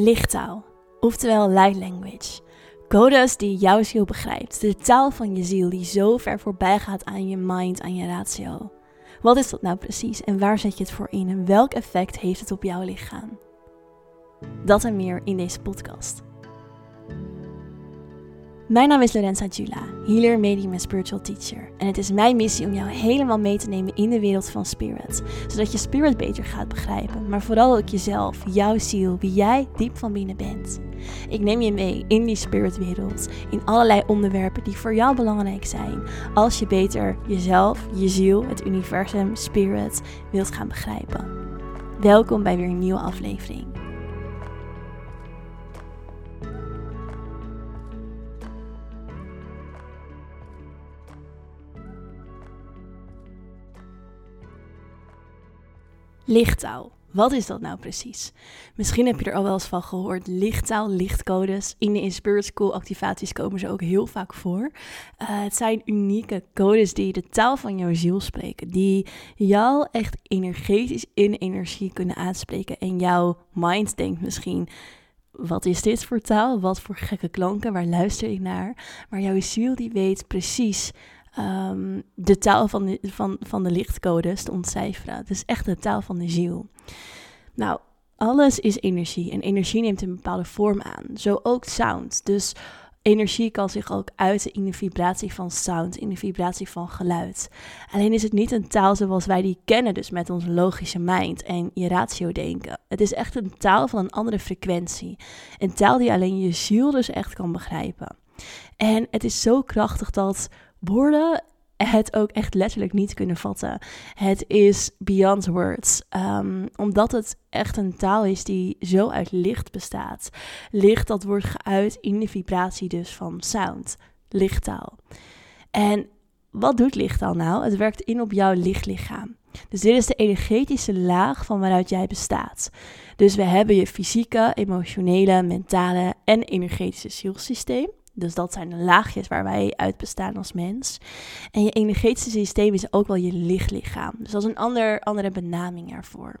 Lichttaal, oftewel light language. Codes die jouw ziel begrijpt. De taal van je ziel die zo ver voorbij gaat aan je mind, aan je ratio. Wat is dat nou precies en waar zet je het voor in en welk effect heeft het op jouw lichaam? Dat en meer in deze podcast. Mijn naam is Lorenza Jula, healer, medium en spiritual teacher. En het is mijn missie om jou helemaal mee te nemen in de wereld van spirit. Zodat je spirit beter gaat begrijpen, maar vooral ook jezelf, jouw ziel, wie jij diep van binnen bent. Ik neem je mee in die spiritwereld, in allerlei onderwerpen die voor jou belangrijk zijn. Als je beter jezelf, je ziel, het universum, spirit wilt gaan begrijpen. Welkom bij weer een nieuwe aflevering. Lichttaal. Wat is dat nou precies? Misschien heb je er al wel eens van gehoord. Lichttaal, lichtcodes. In de Inspirit School activaties komen ze ook heel vaak voor. Uh, het zijn unieke codes die de taal van jouw ziel spreken. Die jou echt energetisch in energie kunnen aanspreken. En jouw mind denkt misschien wat is dit voor taal? Wat voor gekke klanken? Waar luister ik naar? Maar jouw ziel die weet precies um, de taal van de, van, van de lichtcodes te ontcijferen. Het is echt de taal van de ziel. Nou, alles is energie en energie neemt een bepaalde vorm aan. Zo ook sound. Dus energie kan zich ook uiten in de vibratie van sound, in de vibratie van geluid. Alleen is het niet een taal zoals wij die kennen, dus met ons logische mind en je ratio denken. Het is echt een taal van een andere frequentie. Een taal die alleen je ziel dus echt kan begrijpen. En het is zo krachtig dat woorden het ook echt letterlijk niet kunnen vatten. Het is beyond words. Um, omdat het echt een taal is die zo uit licht bestaat. Licht dat wordt geuit in de vibratie dus van sound. Lichttaal. En wat doet lichttaal nou? Het werkt in op jouw lichtlichaam. Dus dit is de energetische laag van waaruit jij bestaat. Dus we hebben je fysieke, emotionele, mentale en energetische zielsysteem. Dus dat zijn de laagjes waar wij uit bestaan als mens. En je energetische systeem is ook wel je lichtlichaam. Dus dat is een ander, andere benaming ervoor.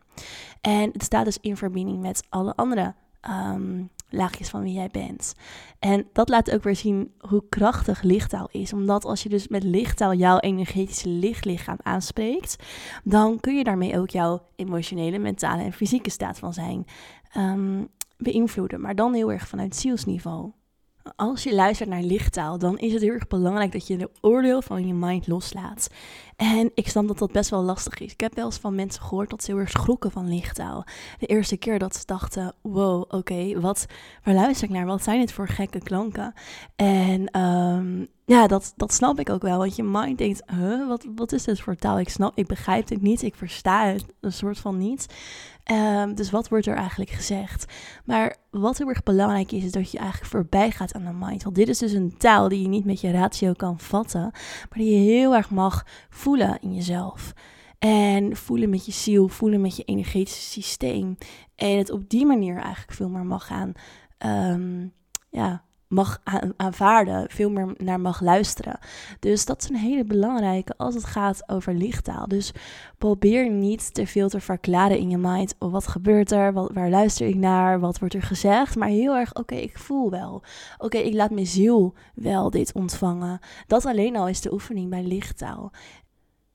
En het staat dus in verbinding met alle andere ehm, laagjes van wie jij bent. En dat laat ook weer zien hoe krachtig lichttaal is. Omdat als je dus met lichttaal jouw energetische lichtlichaam aanspreekt, dan kun je daarmee ook jouw emotionele, mentale en fysieke staat van zijn um, beïnvloeden. Maar dan heel erg vanuit zielsniveau als je luistert naar lichttaal, dan is het heel erg belangrijk dat je de oordeel van je mind loslaat. En ik snap dat dat best wel lastig is. Ik heb wel eens van mensen gehoord dat ze heel erg schrokken van lichttaal. De eerste keer dat ze dachten, wow, oké, wat, waar luister ik naar? Wat zijn dit voor gekke klanken? En um, ja, dat, dat snap ik ook wel. Want je mind denkt, huh, wat, wat is dit voor taal? Ik snap, ik begrijp het niet, ik versta het een soort van niet. Um, dus wat wordt er eigenlijk gezegd? Maar wat heel erg belangrijk is, is dat je eigenlijk voorbij gaat aan de mind. Want dit is dus een taal die je niet met je ratio kan vatten, maar die je heel erg mag voelen in jezelf. En voelen met je ziel, voelen met je energetische systeem. En het op die manier eigenlijk veel meer mag gaan um, ja, mag aanvaarden, veel meer naar mag luisteren. Dus dat is een hele belangrijke als het gaat over lichttaal. Dus probeer niet te veel te verklaren in je mind. Wat gebeurt er? Wat, waar luister ik naar? Wat wordt er gezegd? Maar heel erg, oké, ik voel wel. Oké, ik laat mijn ziel wel dit ontvangen. Dat alleen al is de oefening bij lichttaal.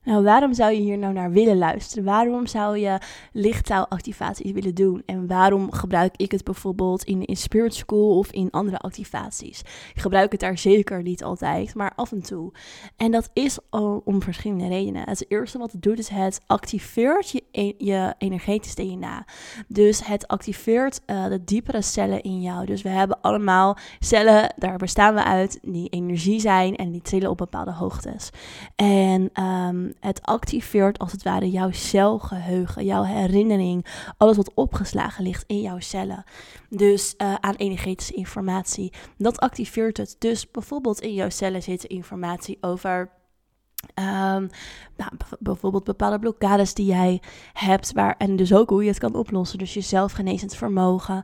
Nou, waarom zou je hier nou naar willen luisteren? Waarom zou je lichttaalactivaties willen doen? En waarom gebruik ik het bijvoorbeeld in, in Spirit School of in andere activaties? Ik gebruik het daar zeker niet altijd, maar af en toe. En dat is om verschillende redenen. Het eerste wat het doet is het activeert je, e-, je energetisch DNA. Dus het activeert uh, de diepere cellen in jou. Dus we hebben allemaal cellen, daar bestaan we uit, die energie zijn en die trillen op bepaalde hoogtes. En um, het activeert als het ware jouw celgeheugen, jouw herinnering, alles wat opgeslagen ligt in jouw cellen. Dus uh, aan energetische informatie. Dat activeert het. Dus bijvoorbeeld in jouw cellen zit informatie over Um, nou, bijvoorbeeld bepaalde blokkades die jij hebt, waar, en dus ook hoe je het kan oplossen. Dus je zelfgenezend vermogen.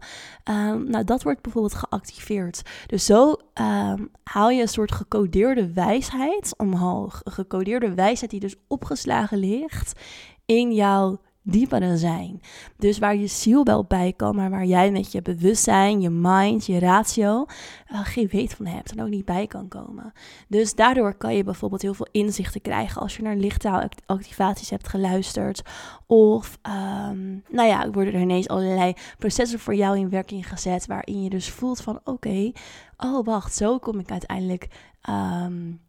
Um, nou, dat wordt bijvoorbeeld geactiveerd. Dus zo um, haal je een soort gecodeerde wijsheid omhoog. Een gecodeerde wijsheid die dus opgeslagen ligt in jouw diepere zijn. Dus waar je ziel wel bij kan, maar waar jij met je bewustzijn, je mind, je ratio geen weet van hebt en ook niet bij kan komen. Dus daardoor kan je bijvoorbeeld heel veel inzichten krijgen als je naar lichttaalactivaties hebt geluisterd. Of, um, nou ja, worden er ineens allerlei processen voor jou in werking gezet waarin je dus voelt van oké, oh wacht, zo kom ik uiteindelijk... Um,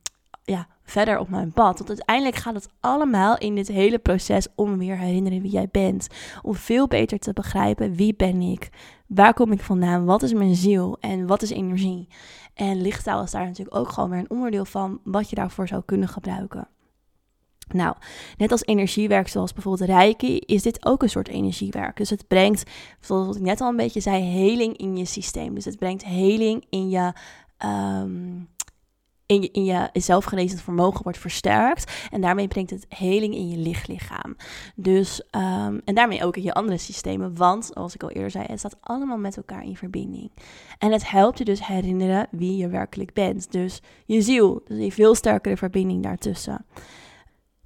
ja, verder op mijn pad. Want uiteindelijk gaat het allemaal in dit hele proces om weer herinneren wie jij bent. Om veel beter te begrijpen wie ben ik, waar kom ik vandaan, wat is mijn ziel en wat is energie. En lichttaal is daar natuurlijk ook gewoon weer een onderdeel van wat je daarvoor zou kunnen gebruiken. Nou, net als energiewerk zoals bijvoorbeeld Reiki, is dit ook een soort energiewerk. Dus het brengt, zoals ik net al een beetje zei, heling in je systeem. Dus het brengt heling in je, um, in je, in je zelfgenezend vermogen wordt versterkt. En daarmee brengt het heling in je lichtlichaam. Dus, um, en daarmee ook in je andere systemen. Want, zoals ik al eerder zei, het staat allemaal met elkaar in verbinding. En het helpt je dus herinneren wie je werkelijk bent. Dus je ziel, dus een veel sterkere verbinding daartussen.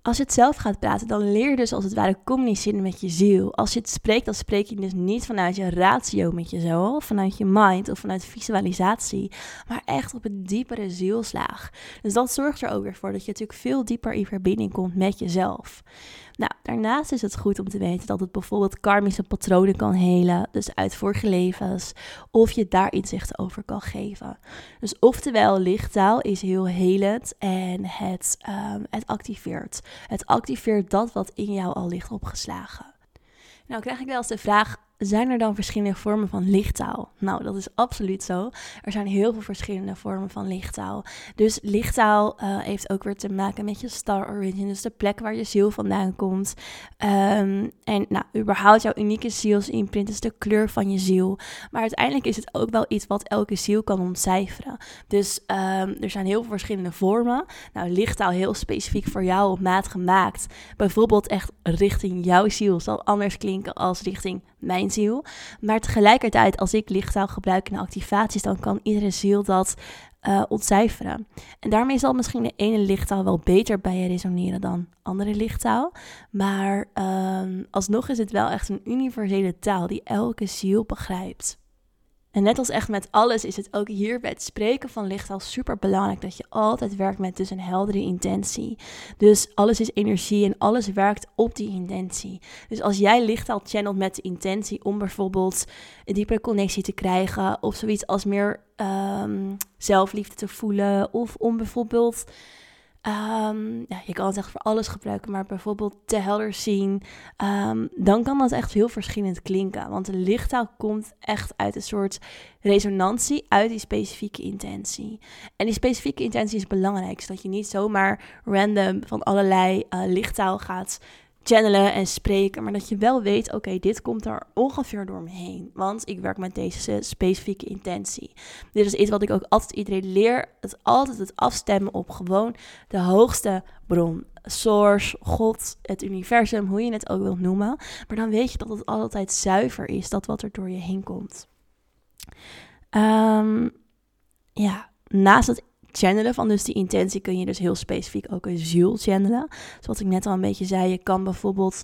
Als je het zelf gaat praten, dan leer je dus als het ware communiceren met je ziel. Als je het spreekt, dan spreek je dus niet vanuit je ratio met jezelf, vanuit je mind of vanuit visualisatie, maar echt op een diepere zielslaag. Dus dat zorgt er ook weer voor dat je natuurlijk veel dieper in verbinding komt met jezelf. Nou, daarnaast is het goed om te weten dat het bijvoorbeeld karmische patronen kan helen, dus uit vorige levens, of je daar inzichten over kan geven. Dus oftewel, lichttaal is heel helend en het, um, het activeert. Het activeert dat wat in jou al ligt opgeslagen. Nou krijg ik wel eens de vraag, zijn er dan verschillende vormen van lichttaal? Nou, dat is absoluut zo. Er zijn heel veel verschillende vormen van lichttaal. Dus lichttaal uh, heeft ook weer te maken met je star origin, dus de plek waar je ziel vandaan komt. Um, en nou, überhaupt jouw unieke zielsimprint is de kleur van je ziel. Maar uiteindelijk is het ook wel iets wat elke ziel kan ontcijferen. Dus um, er zijn heel veel verschillende vormen. Nou, lichttaal heel specifiek voor jou op maat gemaakt. Bijvoorbeeld echt richting jouw ziel zal anders klinken als richting mijn ziel. Maar tegelijkertijd, als ik lichttaal gebruik in activaties, dan kan iedere ziel dat uh, ontcijferen. En daarmee zal misschien de ene lichttaal wel beter bij je resoneren dan andere lichttaal. Maar uh, alsnog is het wel echt een universele taal die elke ziel begrijpt. En net als echt met alles is het ook hier bij het spreken van licht al super belangrijk dat je altijd werkt met dus een heldere intentie. Dus alles is energie en alles werkt op die intentie. Dus als jij licht al channelt met de intentie om bijvoorbeeld een diepere connectie te krijgen of zoiets als meer um, zelfliefde te voelen of om bijvoorbeeld Um, ja, je kan het echt voor alles gebruiken, maar bijvoorbeeld te helder zien. Um, dan kan dat echt heel verschillend klinken. Want de lichttaal komt echt uit een soort resonantie uit die specifieke intentie. En die specifieke intentie is belangrijk, zodat je niet zomaar random van allerlei uh, lichttaal gaat channelen en spreken, maar dat je wel weet, oké, dit komt er ongeveer door me heen, want ik werk met deze specifieke intentie. Dit is iets wat ik ook altijd iedereen leer, het altijd het afstemmen op gewoon de hoogste bron, source, God, het universum, hoe je het ook wilt noemen, maar dan weet je dat het altijd zuiver is, dat wat er door je heen komt. Um, ja, naast het channelen van dus die intentie kun je dus heel specifiek ook een ziel channelen. Zoals ik net al een beetje zei, je kan bijvoorbeeld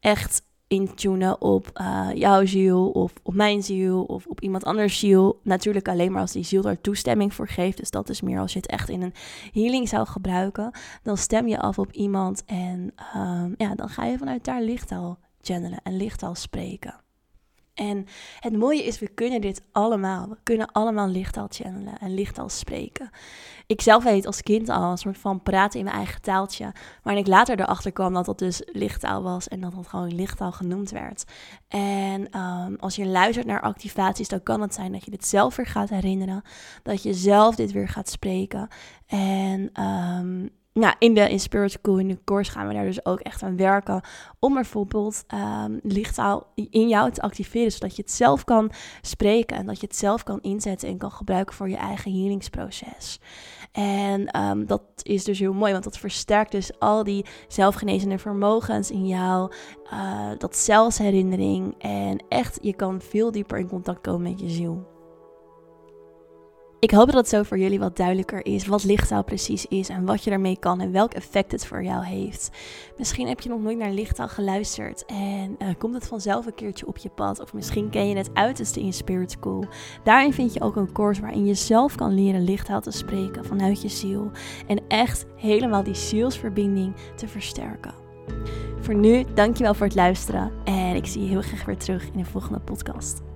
echt intunen op uh, jouw ziel of op mijn ziel of op iemand anders ziel. Natuurlijk alleen maar als die ziel er toestemming voor geeft. Dus dat is meer als je het echt in een healing zou gebruiken. Dan stem je af op iemand en um, ja, dan ga je vanuit daar lichttaal channelen en lichttaal spreken. En het mooie is, we kunnen dit allemaal. We kunnen allemaal lichttaal channelen en lichttaal spreken. Ik zelf weet als kind al een soort van praten in mijn eigen taaltje. Maar ik later erachter kwam dat dat dus lichttaal was en dat dat gewoon lichttaal genoemd werd. En um, als je luistert naar activaties, dan kan het zijn dat je dit zelf weer gaat herinneren. Dat je zelf dit weer gaat spreken. En um, nou, in de in Spirit School, in de course gaan we daar dus ook echt aan werken. Om bijvoorbeeld um, in jou te activeren. Zodat je het zelf kan spreken. En dat je het zelf kan inzetten en kan gebruiken voor je eigen healingsproces. En um, dat is dus heel mooi. Want dat versterkt dus al die zelfgenezende vermogens in jou. Uh, dat zelfsherinnering. En echt, je kan veel dieper in contact komen met je ziel. Ik hoop dat het zo voor jullie wat duidelijker is wat lichttaal precies is en wat je daarmee kan en welk effect het voor jou heeft. Misschien heb je nog nooit naar lichttaal geluisterd en uh, komt het vanzelf een keertje op je pad. Of misschien ken je het uiterste in Spirit School. Daarin vind je ook een course waarin je zelf kan leren lichttaal te spreken vanuit je ziel. En echt helemaal die zielsverbinding te versterken. Voor nu, dankjewel voor het luisteren en ik zie je heel graag weer terug in de volgende podcast.